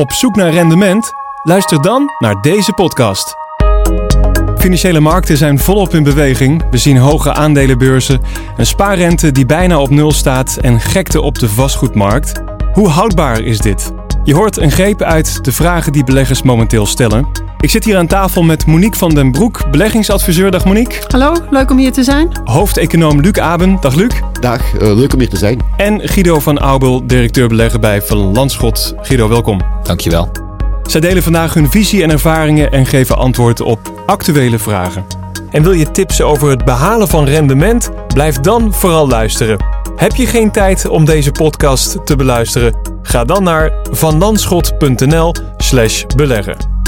Op zoek naar rendement? Luister dan naar deze podcast. Financiële markten zijn volop in beweging. We zien hoge aandelenbeurzen, een spaarrente die bijna op nul staat en gekte op de vastgoedmarkt. Hoe houdbaar is dit? Je hoort een greep uit de vragen die beleggers momenteel stellen. Ik zit hier aan tafel met Monique van den Broek, beleggingsadviseur. Dag Monique. Hallo, leuk om hier te zijn. Hoofdeconoom Luc Aben. Dag Luc. Dag, uh, leuk om hier te zijn. En Guido van Aubel, directeur beleggen bij Van Landschot. Guido, welkom. Dankjewel. Zij delen vandaag hun visie en ervaringen en geven antwoord op actuele vragen. En wil je tips over het behalen van rendement? Blijf dan vooral luisteren. Heb je geen tijd om deze podcast te beluisteren? Ga dan naar vanlandschot.nl/slash beleggen.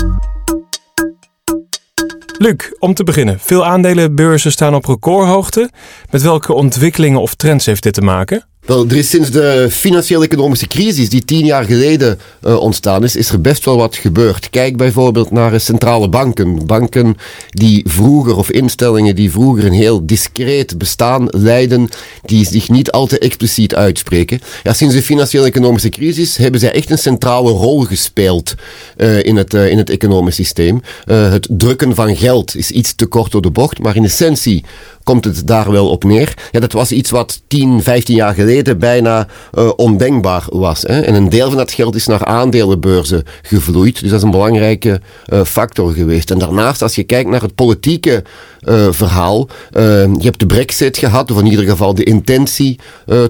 Luc, om te beginnen. Veel aandelenbeurzen staan op recordhoogte. Met welke ontwikkelingen of trends heeft dit te maken? Wel, er is sinds de financiële economische crisis die tien jaar geleden uh, ontstaan is, is er best wel wat gebeurd. Kijk bijvoorbeeld naar centrale banken. Banken die vroeger, of instellingen die vroeger een heel discreet bestaan leiden, die zich niet al te expliciet uitspreken. Ja, sinds de financiële economische crisis hebben zij echt een centrale rol gespeeld uh, in, het, in het economisch systeem. het drukken van geld is iets te kort door de bocht, maar in essentie komt het daar wel op neer. Ja, dat was iets wat 10, 15 jaar geleden bijna uh, ondenkbaar was. Hè. En een deel van dat geld is naar aandelenbeurzen gevloeid. Dus dat is een belangrijke uh, factor geweest. En daarnaast, als je kijkt naar het politieke uh, verhaal. Je hebt de brexit gehad, of in ieder geval de intentie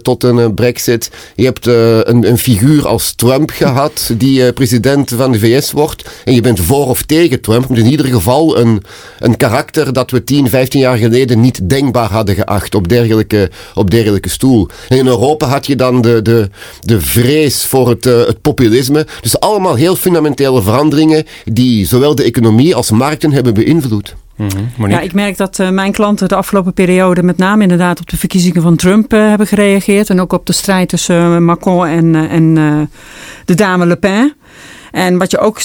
tot een brexit. Je hebt een, een, figuur als Trump gehad, die president van de VS wordt. En je bent voor of tegen Trump, in ieder geval een, een karakter dat we 10, 15 jaar geleden niet denkbaar hadden geacht op dergelijke, op dergelijke stoel. En in Europa had je dan de, de, de vrees voor het, het populisme. Dus allemaal heel fundamentele veranderingen die zowel de economie als markten hebben beïnvloed. Mm-hmm. Ja, ik merk dat uh, mijn klanten de afgelopen periode met name inderdaad op de verkiezingen van Trump uh, hebben gereageerd. En ook op de strijd tussen uh, Macron en, en de dame Le Pen. En wat je ook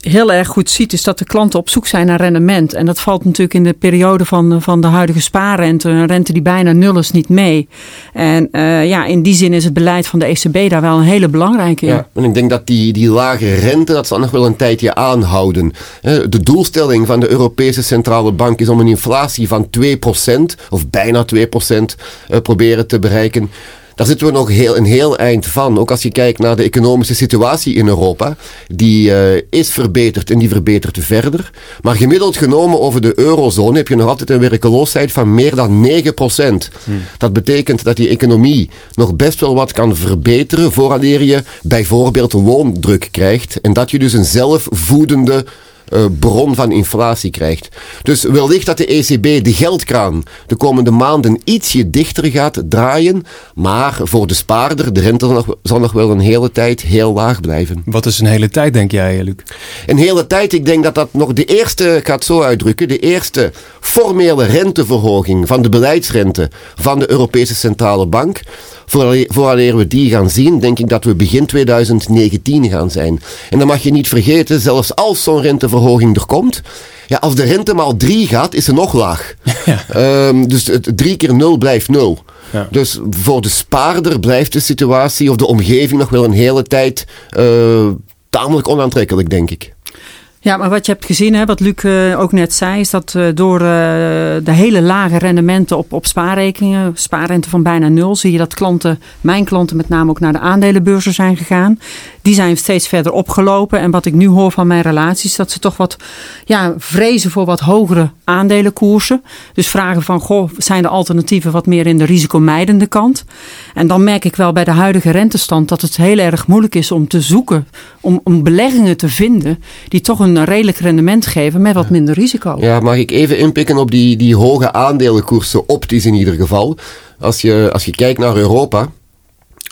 heel erg goed ziet, is dat de klanten op zoek zijn naar rendement. En dat valt natuurlijk in de periode van, van de huidige spaarrente, een rente die bijna nul is, niet mee. En uh, ja, in die zin is het beleid van de ECB daar wel een hele belangrijke in. Ja, en ik denk dat die, die lage rente, dat zal nog wel een tijdje aanhouden. De doelstelling van de Europese Centrale Bank is om een inflatie van 2%, of bijna 2% eh, proberen te bereiken. Daar zitten we nog heel, een heel eind van. Ook als je kijkt naar de economische situatie in Europa. Die uh, is verbeterd en die verbetert verder. Maar gemiddeld genomen over de eurozone heb je nog altijd een werkeloosheid van meer dan 9%. Hmm. Dat betekent dat die economie nog best wel wat kan verbeteren vooraleer je bijvoorbeeld loondruk krijgt. En dat je dus een zelfvoedende uh, bron van inflatie krijgt. Dus wellicht dat de ECB de geldkraan de komende maanden ietsje dichter gaat draaien, maar voor de spaarder, de rente zal nog, zal nog wel een hele tijd heel laag blijven. Wat is een hele tijd, denk jij, Luc? Een hele tijd, ik denk dat dat nog de eerste, ik ga het zo uitdrukken, de eerste formele renteverhoging van de beleidsrente van de Europese Centrale Bank Vooraleer we die gaan zien, denk ik dat we begin 2019 gaan zijn. En dan mag je niet vergeten, zelfs als zo'n renteverhoging er komt, ja, als de rente maal 3 gaat, is ze nog laag. Ja. Um, dus het 3 keer 0 blijft 0. Ja. Dus voor de spaarder blijft de situatie of de omgeving nog wel een hele tijd uh, tamelijk onaantrekkelijk, denk ik. Ja, maar wat je hebt gezien, hè, wat Luc uh, ook net zei, is dat uh, door uh, de hele lage rendementen op, op spaarrekeningen, spaarrente van bijna nul, zie je dat klanten, mijn klanten met name ook naar de aandelenbeurzen zijn gegaan. Die zijn steeds verder opgelopen. En wat ik nu hoor van mijn relaties, dat ze toch wat ja, vrezen voor wat hogere aandelenkoersen. Dus vragen van, goh, zijn de alternatieven wat meer in de risicomijdende kant? En dan merk ik wel bij de huidige rentestand dat het heel erg moeilijk is om te zoeken, om, om beleggingen te vinden die toch een redelijk rendement geven met wat minder risico. Ja, mag ik even inpikken op die, die hoge aandelenkoersen, optisch in ieder geval. Als je, als je kijkt naar Europa,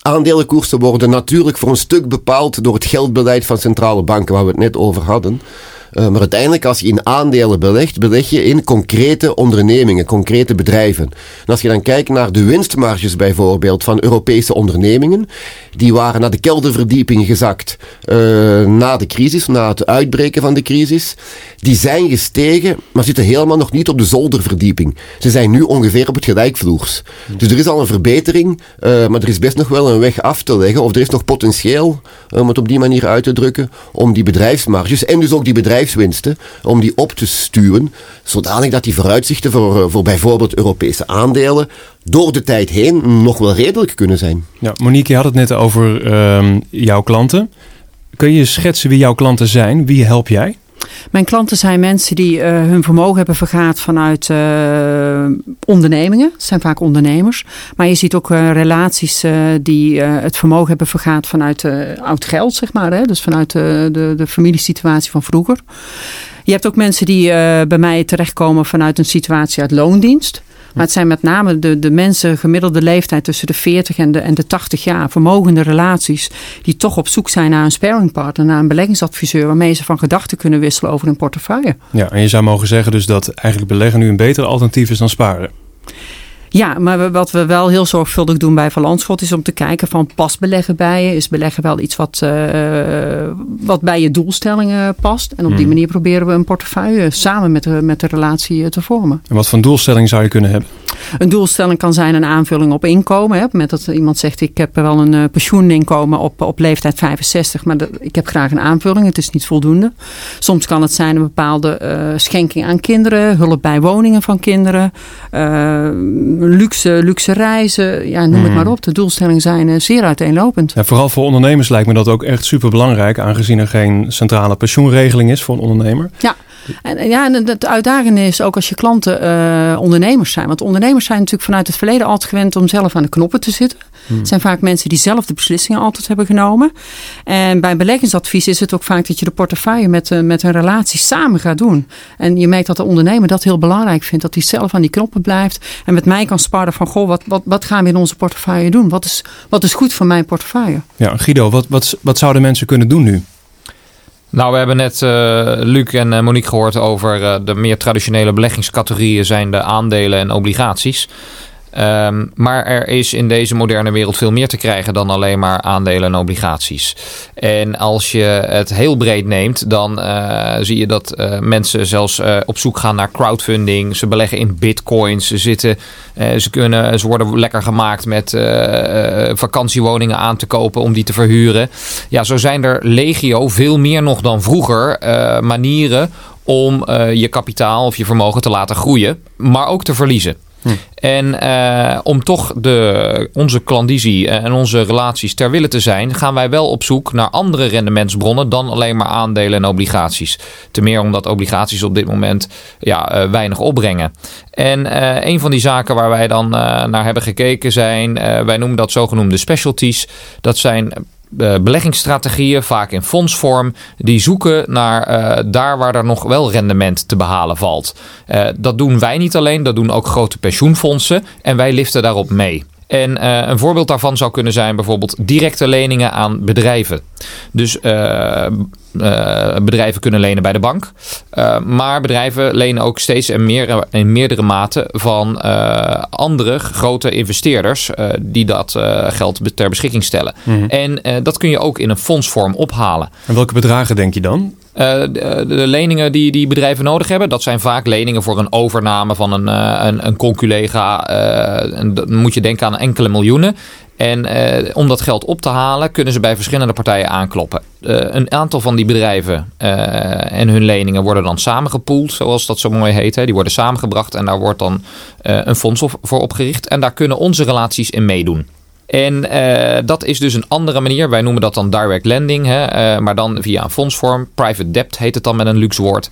aandelenkoersen worden natuurlijk voor een stuk bepaald door het geldbeleid van centrale banken, waar we het net over hadden. Uh, maar uiteindelijk, als je in aandelen belegt, beleg je in concrete ondernemingen, concrete bedrijven. En als je dan kijkt naar de winstmarges bijvoorbeeld van Europese ondernemingen, die waren naar de kelderverdieping gezakt uh, na de crisis, na het uitbreken van de crisis. Die zijn gestegen, maar zitten helemaal nog niet op de zolderverdieping. Ze zijn nu ongeveer op het gelijkvloers. Dus er is al een verbetering, uh, maar er is best nog wel een weg af te leggen, of er is nog potentieel, om het op die manier uit te drukken, om die bedrijfsmarges en dus ook die bedrijfswinsten, om die op te stuwen, zodanig dat die vooruitzichten voor, eh, voor bijvoorbeeld Europese aandelen door de tijd heen nog wel redelijk kunnen zijn. Ja, Monique, je had het net over uh, jouw klanten. Kun je schetsen wie jouw klanten zijn? Wie help jij? Mijn klanten zijn mensen die uh, hun vermogen hebben vergaard vanuit uh, ondernemingen. Het zijn vaak ondernemers. Maar je ziet ook uh, relaties die het vermogen hebben vergaard vanuit oud geld, zeg maar. Hè? Dus vanuit de, de familiesituatie van vroeger. Je hebt ook mensen die bij mij terechtkomen vanuit een situatie uit loondienst. Maar het zijn met name de, de mensen gemiddelde leeftijd tussen de 40 en de, en de 80 jaar, vermogende relaties, die toch op zoek zijn naar een sparringpartner, naar een beleggingsadviseur, waarmee ze van gedachten kunnen wisselen over hun portefeuille. Ja, en je zou mogen zeggen dus dat eigenlijk beleggen nu een beter alternatief is dan sparen. Ja, maar wat we wel heel zorgvuldig doen bij Van Landschot is om te kijken van past beleggen bij je? Is beleggen wel iets wat, uh, wat bij je doelstellingen past? En op die hmm. manier proberen we een portefeuille samen met de, met de relatie te vormen. En wat voor doelstelling zou je kunnen hebben? Een doelstelling kan zijn een aanvulling op inkomen. Hè. Met dat iemand zegt ik heb wel een uh, pensioeninkomen op, op leeftijd 65, maar ik heb graag een aanvulling. Het is niet voldoende. Soms kan het zijn een bepaalde uh, schenking aan kinderen, hulp bij woningen van kinderen, uh, luxe, luxe reizen, ja, noem het hmm. maar op. De doelstellingen zijn zeer uiteenlopend. Ja, vooral voor ondernemers lijkt me dat ook echt super belangrijk, aangezien er geen centrale pensioenregeling is voor een ondernemer. Ja. En, ja, en het uitdagende is ook als je klanten uh, ondernemers zijn. Want ondernemers zijn natuurlijk vanuit het verleden altijd gewend om zelf aan de knoppen te zitten. Hmm. Het zijn vaak mensen die zelf de beslissingen altijd hebben genomen. En bij beleggingsadvies is het ook vaak dat je de portefeuille met, uh, met een relatie samen gaat doen. En je merkt dat de ondernemer dat heel belangrijk vindt. Dat hij zelf aan die knoppen blijft. En met mij kan sparren van, goh, wat, wat, wat gaan we in onze portefeuille doen? Wat is, wat is goed voor mijn portefeuille? Ja, Guido, wat, wat, wat zouden mensen kunnen doen nu? Nou, we hebben net uh, Luc en uh, Monique gehoord over uh, de meer traditionele beleggingscategorieën zijn de aandelen en obligaties. Um, maar er is in deze moderne wereld veel meer te krijgen dan alleen maar aandelen en obligaties. En als je het heel breed neemt, dan uh, zie je dat uh, mensen zelfs uh, op zoek gaan naar crowdfunding. Ze beleggen in bitcoins. Ze, zitten, ze, kunnen, ze worden lekker gemaakt met vakantiewoningen aan te kopen om die te verhuren. Ja, zo zijn er legio, veel meer nog dan vroeger, manieren om je kapitaal of je vermogen te laten groeien, maar ook te verliezen. Hm. En uh, om toch de, onze klandizie en onze relaties ter wille te zijn, gaan wij wel op zoek naar andere rendementsbronnen dan alleen maar aandelen en obligaties. Ten meer omdat obligaties op dit moment ja, uh, weinig opbrengen. En een van die zaken waar wij dan naar hebben gekeken zijn, wij noemen dat zogenoemde specialties. Dat zijn beleggingsstrategieën, vaak in fondsvorm, die zoeken naar uh, daar waar er nog wel rendement te behalen valt. Uh, dat doen wij niet alleen, dat doen ook grote pensioenfondsen en wij liften daarop mee. En een voorbeeld daarvan zou kunnen zijn bijvoorbeeld directe leningen aan bedrijven. Dus uh, uh, bedrijven kunnen lenen bij de bank. maar bedrijven lenen ook steeds en meer, in meerdere mate van andere grote investeerders die dat geld ter beschikking stellen. Mm. En dat kun je ook in een fondsvorm ophalen. En welke bedragen denk je dan? Uh, de, de, leningen die, die bedrijven nodig hebben, dat zijn vaak leningen voor een overname van een, uh, een, een conculega. Uh, en dan moet je denken aan enkele miljoenen. En om dat geld op te halen, kunnen ze bij verschillende partijen aankloppen. een aantal van die bedrijven en hun leningen worden dan samengepoeld, zoals dat zo mooi heet. Hè. Die worden samengebracht en daar wordt dan een fonds voor opgericht. En daar kunnen onze relaties in meedoen. En dat is dus een andere manier. Wij noemen dat dan direct lending, hè, maar dan via een fondsvorm. Private debt heet het dan met een luxe woord.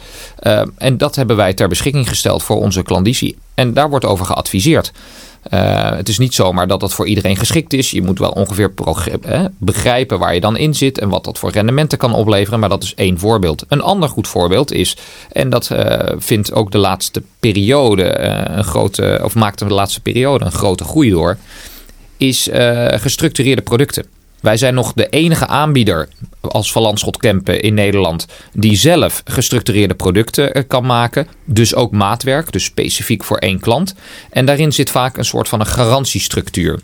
En dat hebben wij ter beschikking gesteld voor onze klandizie. En daar wordt over geadviseerd. Het is niet zomaar dat dat voor iedereen geschikt is. Je moet wel ongeveer begrijpen waar je dan in zit en wat dat voor rendementen kan opleveren. Maar dat is één voorbeeld. Een ander goed voorbeeld is, en dat vindt ook de laatste periode een grote, of maakte de laatste periode een grote groei door is gestructureerde producten. Wij zijn nog de enige aanbieder als Van Landschot Kempen in Nederland die zelf gestructureerde producten eh, kan maken. Dus ook maatwerk, dus specifiek voor één klant. En daarin zit vaak een soort van een garantiestructuur.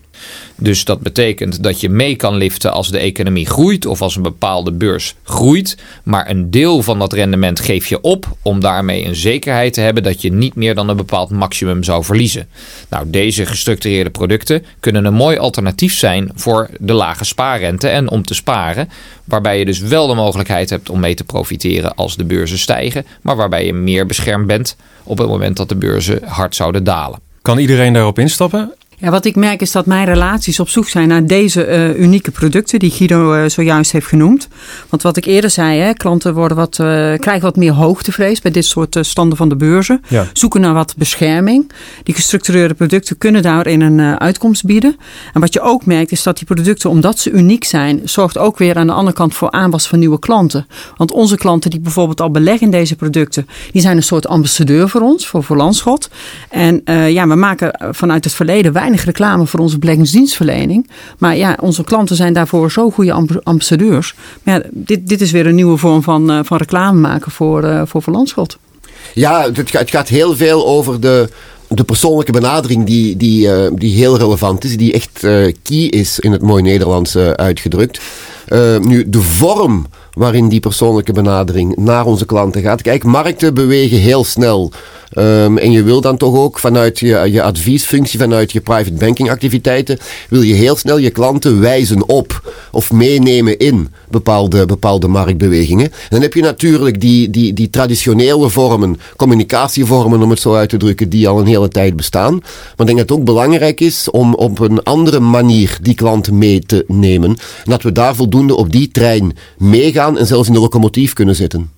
Dus dat betekent dat je mee kan liften als de economie groeit of als een bepaalde beurs groeit. Maar een deel van dat rendement geef je op om daarmee een zekerheid te hebben dat je niet meer dan een bepaald maximum zou verliezen. Nou, deze gestructureerde producten kunnen een mooi alternatief zijn voor de lage spaarrente en om te sparen. Waarbij je dus wel de mogelijkheid hebt om mee te profiteren als de beurzen stijgen, maar waarbij je meer beschermd bent op het moment dat de beurzen hard zouden dalen. Kan iedereen daarop instappen? Ja, wat ik merk is dat mijn relaties op zoek zijn naar deze uh, unieke producten die Guido uh, zojuist heeft genoemd. Want wat ik eerder zei, hè, klanten worden wat, uh, krijgen wat meer hoogtevrees bij dit soort standen van de beurzen. Ja. Zoeken naar wat bescherming. Die gestructureerde producten kunnen daarin een uitkomst bieden. En wat je ook merkt is dat die producten, omdat ze uniek zijn, zorgt ook weer aan de andere kant voor aanwas van nieuwe klanten. Want onze klanten die bijvoorbeeld al beleggen in deze producten, die zijn een soort ambassadeur voor ons, voor, voor Landschot. En ja, we maken vanuit het verleden weinig reclame voor onze beleggingsdienstverlening. Maar ja, onze klanten zijn daarvoor zo goede ambassadeurs. Maar dit, dit is weer een nieuwe vorm van, uh, van reclame maken voor, uh, voor Verlandschot. Ja, het gaat, heel veel over de, de persoonlijke benadering die, die, uh, die heel relevant is, die echt key is in het mooi Nederlands uitgedrukt. nu, de vorm waarin die persoonlijke benadering naar onze klanten gaat. Kijk, markten bewegen heel snel. Um, en je wil dan toch ook vanuit je, je adviesfunctie, vanuit je private banking activiteiten, wil je heel snel je klanten wijzen op of meenemen in bepaalde, bepaalde marktbewegingen. dan heb je natuurlijk die, die, die traditionele vormen, communicatievormen om het zo uit te drukken, die al een hele tijd bestaan. Maar ik denk dat het ook belangrijk is om op een andere manier die klanten mee te nemen. En dat we daar voldoende op die trein meegaan en zelfs in de locomotief kunnen zitten.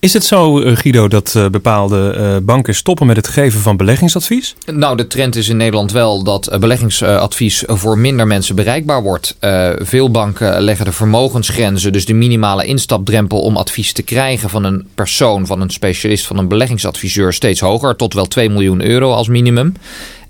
Is het zo, eh, Guido, dat uh, bepaalde uh, banken stoppen met het geven van beleggingsadvies? Nou, de trend is in Nederland wel dat beleggingsadvies voor minder mensen bereikbaar wordt. veel banken leggen de vermogensgrenzen, dus de minimale instapdrempel om advies te krijgen van een persoon, van een specialist, van een beleggingsadviseur, steeds hoger, tot wel 2 miljoen euro als minimum.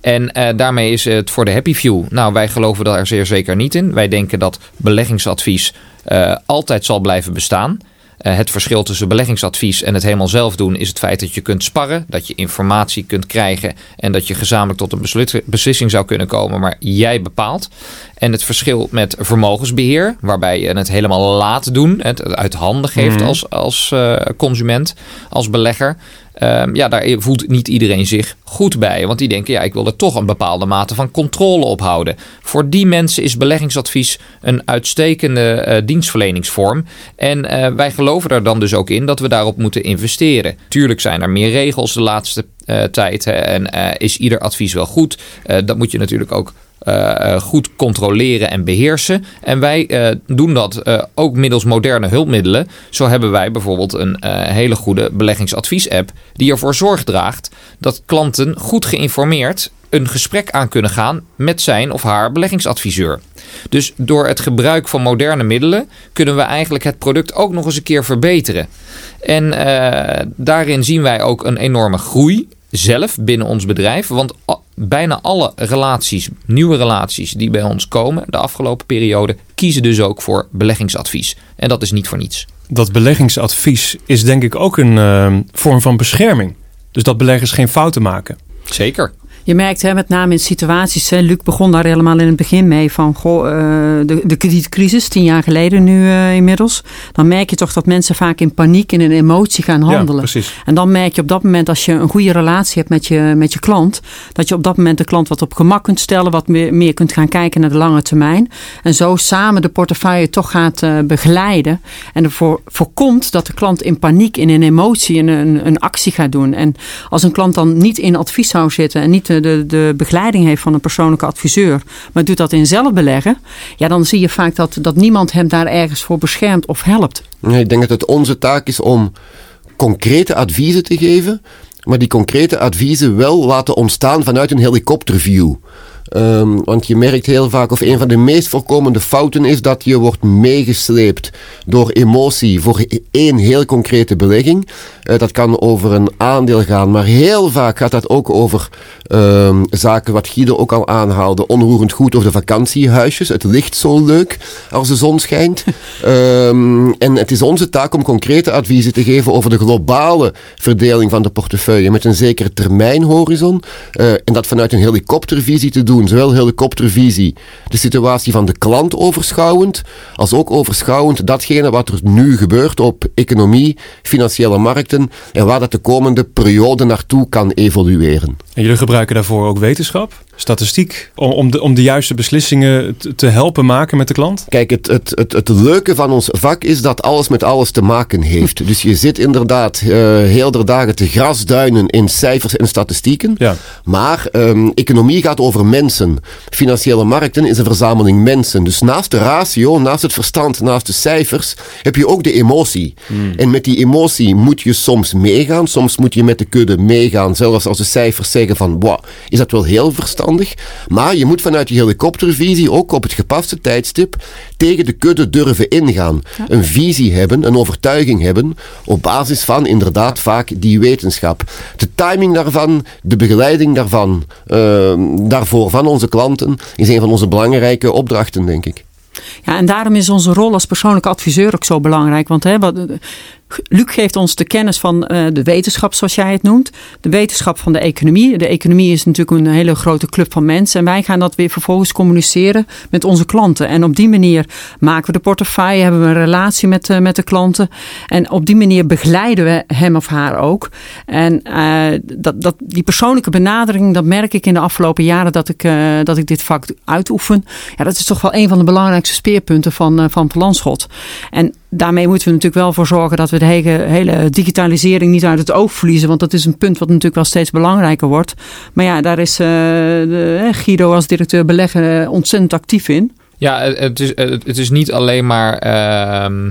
En uh, daarmee is het voor de happy few. Nou, wij geloven daar zeer zeker niet in. Wij denken dat beleggingsadvies uh, altijd zal blijven bestaan. Uh, het verschil tussen beleggingsadvies en het helemaal zelf doen is het feit dat je kunt sparren, dat je informatie kunt krijgen en dat je gezamenlijk tot een beslissing zou kunnen komen, maar jij bepaalt. En het verschil met vermogensbeheer, waarbij je het helemaal laat doen, het uit handen geeft mm. als, als uh, consument, als belegger. Um, ja, daar voelt niet iedereen zich goed bij. Want die denken, ja, ik wil er toch een bepaalde mate van controle op houden. Voor die mensen is beleggingsadvies een uitstekende uh, dienstverleningsvorm. En uh, wij geloven er dan dus ook in dat we daarop moeten investeren. Tuurlijk zijn er meer regels de laatste uh, tijd. Hè, en is ieder advies wel goed? dat moet je natuurlijk ook uh, goed controleren en beheersen. En wij uh, doen dat ook middels moderne hulpmiddelen. Zo hebben wij bijvoorbeeld een hele goede beleggingsadvies-app die ervoor zorg draagt dat klanten goed geïnformeerd een gesprek aan kunnen gaan met zijn of haar beleggingsadviseur. Dus door het gebruik van moderne middelen kunnen we eigenlijk het product ook nog eens een keer verbeteren. En daarin zien wij ook een enorme groei zelf binnen ons bedrijf. Want bijna alle relaties, nieuwe relaties die bij ons komen de afgelopen periode, kiezen dus ook voor beleggingsadvies. En dat is niet voor niets. Dat beleggingsadvies is denk ik ook een uh, vorm van bescherming. Dus dat beleggers geen fouten maken. Zeker. Je merkt hè, met name in situaties, hè, Luc begon daar helemaal in het begin mee van goh, uh, de, de kredietcrisis, tien jaar geleden nu uh, inmiddels. Dan merk je toch dat mensen vaak in paniek en in emotie gaan handelen. Ja, en dan merk je op dat moment, als je een goede relatie hebt met je, met je klant, dat je op dat moment de klant wat op gemak kunt stellen, wat meer, meer kunt gaan kijken naar de lange termijn. En zo samen de portefeuille toch gaat uh, begeleiden. En ervoor voorkomt dat de klant in paniek en in emotie een, een, een actie gaat doen. En als een klant dan niet in advies zou zitten en niet de, de begeleiding heeft van een persoonlijke adviseur, maar doet dat in zelfbeleggen, ja, dan zie je vaak dat, dat niemand hem daar ergens voor beschermt of helpt. ik denk dat het onze taak is om concrete adviezen te geven, maar die concrete adviezen wel laten ontstaan vanuit een helikopterview. Ehm, want je merkt heel vaak, of een van de meest voorkomende fouten is dat je wordt meegesleept door emotie voor één heel concrete belegging. Uh, dat kan over een aandeel gaan, maar heel vaak gaat dat ook over um, zaken wat Guido ook al aanhaalde. Onroerend goed of de vakantiehuisjes. Het ligt zo leuk als de zon schijnt. um, en het is onze taak om concrete adviezen te geven over de globale verdeling van de portefeuille met een zekere termijnhorizon. Uh, en dat vanuit een helikoptervisie te doen. Zowel helikoptervisie, de situatie van de klant overschouwend, als ook overschouwend datgene wat er nu gebeurt op economie, financiële markten en waar dat de komende periode naartoe kan evolueren. En jullie gebruiken daarvoor ook wetenschap? statistiek om, om, de, om de juiste beslissingen te, helpen maken met de klant? Kijk, het, het, het, het leuke van ons vak is dat alles met alles te maken heeft. dus je zit inderdaad uh, heel de dagen te grasduinen in cijfers en statistieken. Ja. Maar um, economie gaat over mensen. Financiële markten is een verzameling mensen. Dus naast de ratio, naast het verstand, naast de cijfers, heb je ook de emotie. Hmm. En met die emotie moet je soms meegaan. Soms moet je met de kudde meegaan. Zelfs als de cijfers zeggen van, wow, is dat wel heel verstandig? Maar je moet vanuit je helikoptervisie ook op het gepaste tijdstip tegen de kudde durven ingaan. Een visie hebben, een overtuiging hebben, op basis van inderdaad vaak die wetenschap. De timing daarvan, de begeleiding daarvan, uh, daarvoor van onze klanten, is een van onze belangrijke opdrachten, denk ik. Ja, en daarom is onze rol als persoonlijke adviseur ook zo belangrijk. Want hè, wat, Luc geeft ons de kennis van uh, de wetenschap, zoals jij het noemt. De wetenschap van de economie. De economie is natuurlijk een hele grote club van mensen. En wij gaan dat weer vervolgens communiceren met onze klanten. En op die manier maken we de portefeuille, hebben we een relatie met, uh, met de klanten. En op die manier begeleiden we hem of haar ook. En uh, dat, dat, die persoonlijke benadering, dat merk ik in de afgelopen jaren dat ik, dat ik dit vak uitoefen. Ja, dat is toch wel een van de belangrijkste speerpunten van, van Planschot. En daarmee moeten we natuurlijk wel voor zorgen dat we de hele, digitalisering niet uit het oog verliezen. Want dat is een punt wat natuurlijk wel steeds belangrijker wordt. Maar ja, daar is uh, de, Guido als directeur beleggen eh, ontzettend actief in. Ja, het is, het is niet alleen maar. Uh,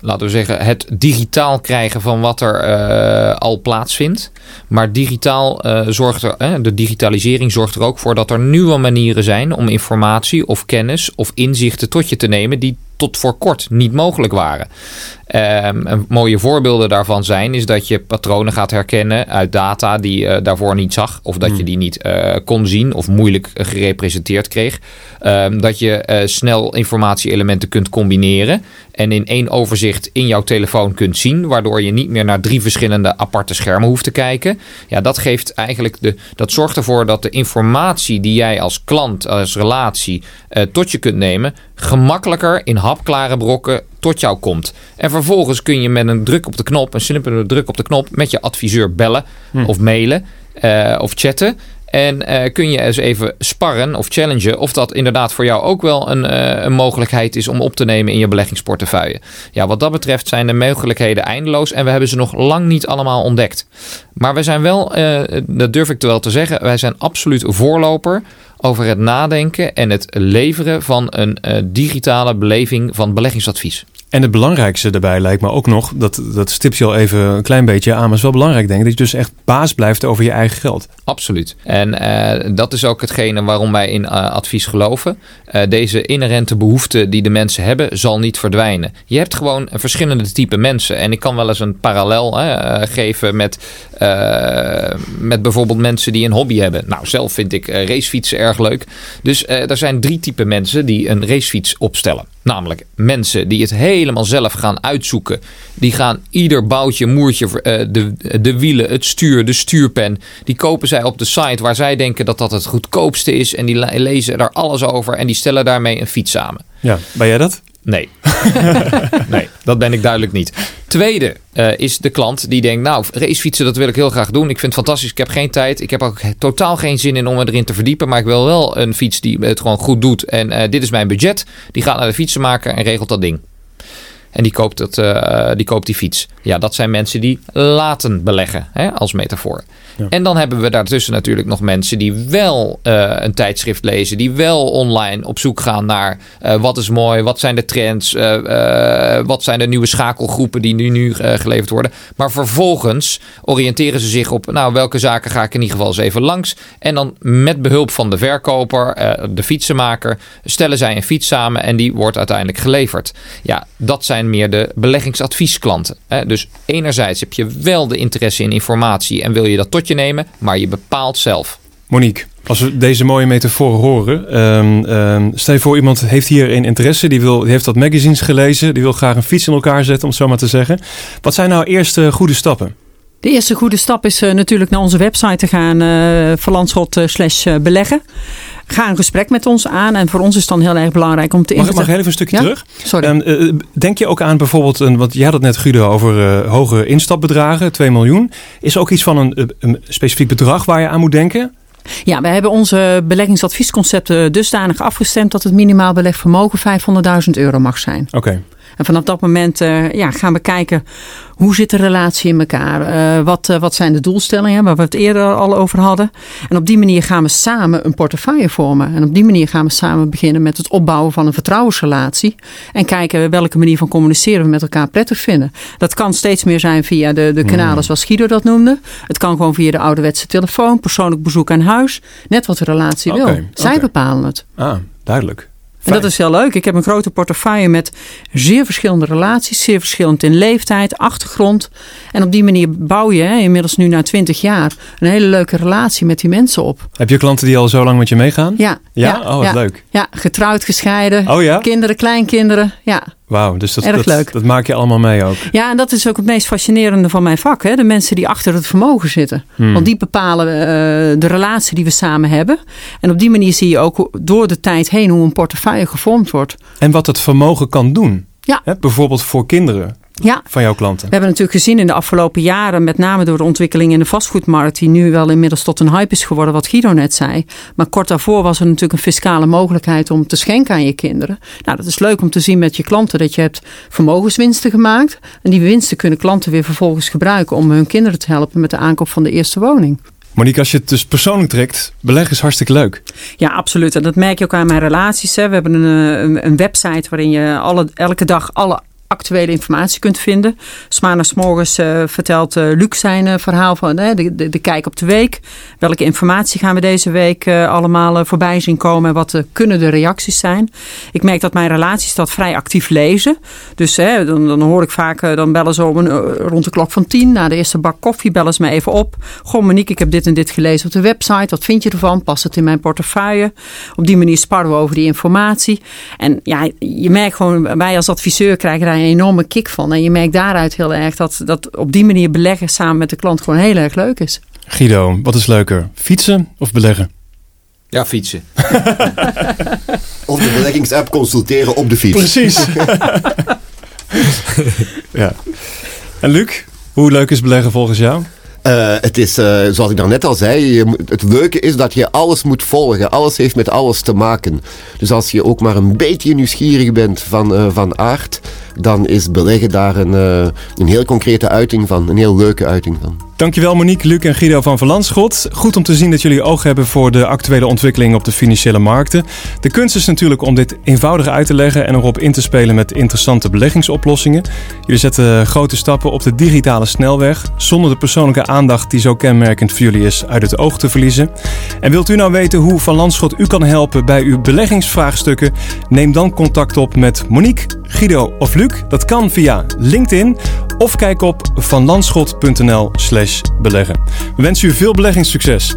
laten we zeggen, het digitaal krijgen van wat er uh, al plaatsvindt. Maar digitaal zorgt er, de digitalisering zorgt er ook voor dat er nieuwe manieren zijn om informatie of kennis of inzichten tot je te nemen die tot voor kort niet mogelijk waren. Um, mooie voorbeelden daarvan zijn is dat je patronen gaat herkennen uit data die je daarvoor niet zag, of dat je hmm. die niet uh, kon zien of moeilijk gerepresenteerd kreeg. Um, dat je snel informatie-elementen kunt combineren en in één overzicht in jouw telefoon kunt zien, waardoor je niet meer naar drie verschillende aparte schermen hoeft te kijken. Ja, dat geeft eigenlijk de, dat zorgt ervoor dat de informatie die jij als klant, als relatie uh, tot je kunt nemen, gemakkelijker in hapklare brokken tot jou komt. En vervolgens kun je met een druk op de knop, een simpele druk op de knop, met je adviseur bellen hm. of mailen uh, of chatten. En uh, kun je eens even sparren of challengen of dat inderdaad voor jou ook wel een, uh, een, mogelijkheid is om op te nemen in je beleggingsportefeuille. Ja, wat dat betreft zijn de mogelijkheden eindeloos en we hebben ze nog lang niet allemaal ontdekt. Maar we zijn wel, uh, dat durf ik wel te zeggen, wij zijn absoluut voorloper over het nadenken en het leveren van een digitale beleving van beleggingsadvies. En het belangrijkste daarbij lijkt me ook nog, dat, dat stipt je al even een klein beetje aan, maar is wel belangrijk denk ik, dat je dus echt baas blijft over je eigen geld. Absoluut. En uh, dat is ook hetgene waarom wij in uh, advies geloven. Uh, deze inherente behoefte die de mensen hebben, zal niet verdwijnen. Je hebt gewoon verschillende type mensen. En ik kan wel eens een parallel geven met, met bijvoorbeeld mensen die een hobby hebben. Nou, zelf vind ik racefietsen erg leuk. Dus er zijn drie type mensen die een racefiets opstellen. Namelijk mensen die het helemaal zelf gaan uitzoeken. Die gaan ieder boutje, moertje, uh, de, de wielen, het stuur, de stuurpen. Die kopen zij op de site waar zij denken dat dat het goedkoopste is. En die lezen daar alles over en die stellen daarmee een fiets samen. Ja, ben jij dat? Nee. nee, dat ben ik duidelijk niet. Tweede uh, is de klant die denkt, nou, racefietsen, dat wil ik heel graag doen. Ik vind het fantastisch, ik heb geen tijd. Ik heb ook totaal geen zin in om me erin te verdiepen. Maar ik wil wel een fiets die het gewoon goed doet. En uh, dit is mijn budget. Die gaat naar de fietsenmaker en regelt dat ding. En die koopt, het, uh, die koopt die fiets. Ja, dat zijn mensen die laten beleggen, hè, als metafoor. En dan hebben we daartussen natuurlijk nog mensen die wel uh, een tijdschrift lezen, die wel online op zoek gaan naar uh, wat is mooi, wat zijn de trends, wat zijn de nieuwe schakelgroepen die nu, nu geleverd worden. Maar vervolgens oriënteren ze zich op, nou, welke zaken ga ik in ieder geval eens even langs. En dan met behulp van de verkoper, de fietsenmaker, stellen zij een fiets samen en die wordt uiteindelijk geleverd. Ja, dat zijn meer de beleggingsadviesklanten. Hè? Dus enerzijds heb je wel de interesse in informatie en wil je dat tot je nemen, maar je bepaalt zelf. Monique, als we deze mooie metaforen horen, um, um, stel je voor iemand heeft hier een interesse, die, wil, die heeft wat magazines gelezen, die wil graag een fiets in elkaar zetten, om het zo maar te zeggen. Wat zijn nou eerste goede stappen? De eerste goede stap is uh, natuurlijk naar onze website te gaan, uh, verlandschot uh, slash beleggen. Ga een gesprek met ons aan. En voor ons is het dan heel erg belangrijk om te... Mag, mag ik even een stukje ja? terug? Sorry. Um, denk je ook aan bijvoorbeeld, een, want jij had het net Guido over hoge instapbedragen, 2 miljoen. Is er ook iets van een, een specifiek bedrag waar je aan moet denken? Ja, we hebben onze beleggingsadviesconcepten dusdanig afgestemd dat het minimaal beleg vermogen 500.000 euro mag zijn. Oké. Okay. En vanaf dat moment uh, ja, gaan we kijken hoe zit de relatie in elkaar? Uh, wat, uh, wat zijn de doelstellingen waar we het eerder al over hadden? En op die manier gaan we samen een portefeuille vormen. En op die manier gaan we samen beginnen met het opbouwen van een vertrouwensrelatie. En kijken welke manier van communiceren we met elkaar prettig vinden. Dat kan steeds meer zijn via de, de kanalen zoals Guido dat noemde. Het kan gewoon via de ouderwetse telefoon, persoonlijk bezoek aan huis. Net wat de relatie okay, wil. Zij okay. bepalen het. Ah, duidelijk. En dat is heel leuk. Ik heb een grote portefeuille met zeer verschillende relaties, zeer verschillend in leeftijd, achtergrond. En op die manier bouw je hè, inmiddels nu na twintig jaar een hele leuke relatie met die mensen op. Heb je klanten die al zo lang met je meegaan? Ja. Ja? ja oh, wat ja, leuk. Ja, getrouwd, gescheiden, oh, ja? kinderen, kleinkinderen. Ja. Wauw, dus dat, Erg dat, leuk. dat maak je allemaal mee ook. Ja, en dat is ook het meest fascinerende van mijn vak. Hè? De mensen die achter het vermogen zitten. Hmm. Want die bepalen uh, de relatie die we samen hebben. En op die manier zie je ook door de tijd heen hoe een portefeuille gevormd wordt. En wat het vermogen kan doen. Ja. Hè? Bijvoorbeeld voor kinderen. Ja. Van jouw klanten. We hebben natuurlijk gezien in de afgelopen jaren, met name door de ontwikkeling in de vastgoedmarkt, die nu wel inmiddels tot een hype is geworden, wat Guido net zei. Maar kort daarvoor was er natuurlijk een fiscale mogelijkheid om te schenken aan je kinderen. Nou, dat is leuk om te zien met je klanten dat je hebt vermogenswinsten gemaakt. En die winsten kunnen klanten weer vervolgens gebruiken om hun kinderen te helpen met de aankoop van de eerste woning. Monique, als je het dus persoonlijk trekt, beleggen is hartstikke leuk. Ja, absoluut. En dat merk je ook aan mijn relaties. Hè. We hebben een, een, een website waarin je alle, elke dag alle actuele informatie kunt vinden. Smaandags morgens uh, vertelt uh, Luc zijn uh, verhaal van de, de, de, kijk op de week. Welke informatie gaan we deze week allemaal voorbij zien komen en wat kunnen de reacties zijn. Ik merk dat mijn relaties dat vrij actief lezen. Dus dan, dan, hoor ik vaak, dan bellen ze rond de klok van tien. Na de eerste bak koffie bellen ze me even op. Goh Monique, ik heb dit en dit gelezen op de website. Wat vind je ervan? Past het in mijn portefeuille? Op die manier sparren we over die informatie. En ja, je merkt gewoon, wij als adviseur krijgen daar enorme kick van. En je merkt daaruit heel erg dat, dat op die manier beleggen samen met de klant gewoon heel erg leuk is. Guido, wat is leuker? Fietsen of beleggen? Ja, fietsen. of de beleggingsapp consulteren op de fiets. Precies. ja. En Luc, hoe leuk is beleggen volgens jou? Uh, het is, uh, zoals ik daarnet al zei, je, het leuke is dat je alles moet volgen. Alles heeft met alles te maken. Dus als je ook maar een beetje nieuwsgierig bent van, uh, van aard, dan is beleggen daar een, een heel concrete uiting van. Een heel leuke uiting van. Dankjewel Monique, Luc en Guido van Verlandschot. Goed om te zien dat jullie oog hebben voor de actuele ontwikkeling op de financiële markten. De kunst is natuurlijk om dit eenvoudig uit te leggen en erop in te spelen met interessante beleggingsoplossingen. Jullie zetten grote stappen op de digitale snelweg, zonder de persoonlijke aandacht die zo kenmerkend voor jullie is uit het oog te verliezen. En wilt u nou weten hoe Van Landschot u kan helpen bij uw beleggingsvraagstukken? Neem dan contact op met Monique, Guido of Luc. Dat kan via LinkedIn of kijk op vanlandschot.nl slash beleggen. We wensen u veel beleggingssucces.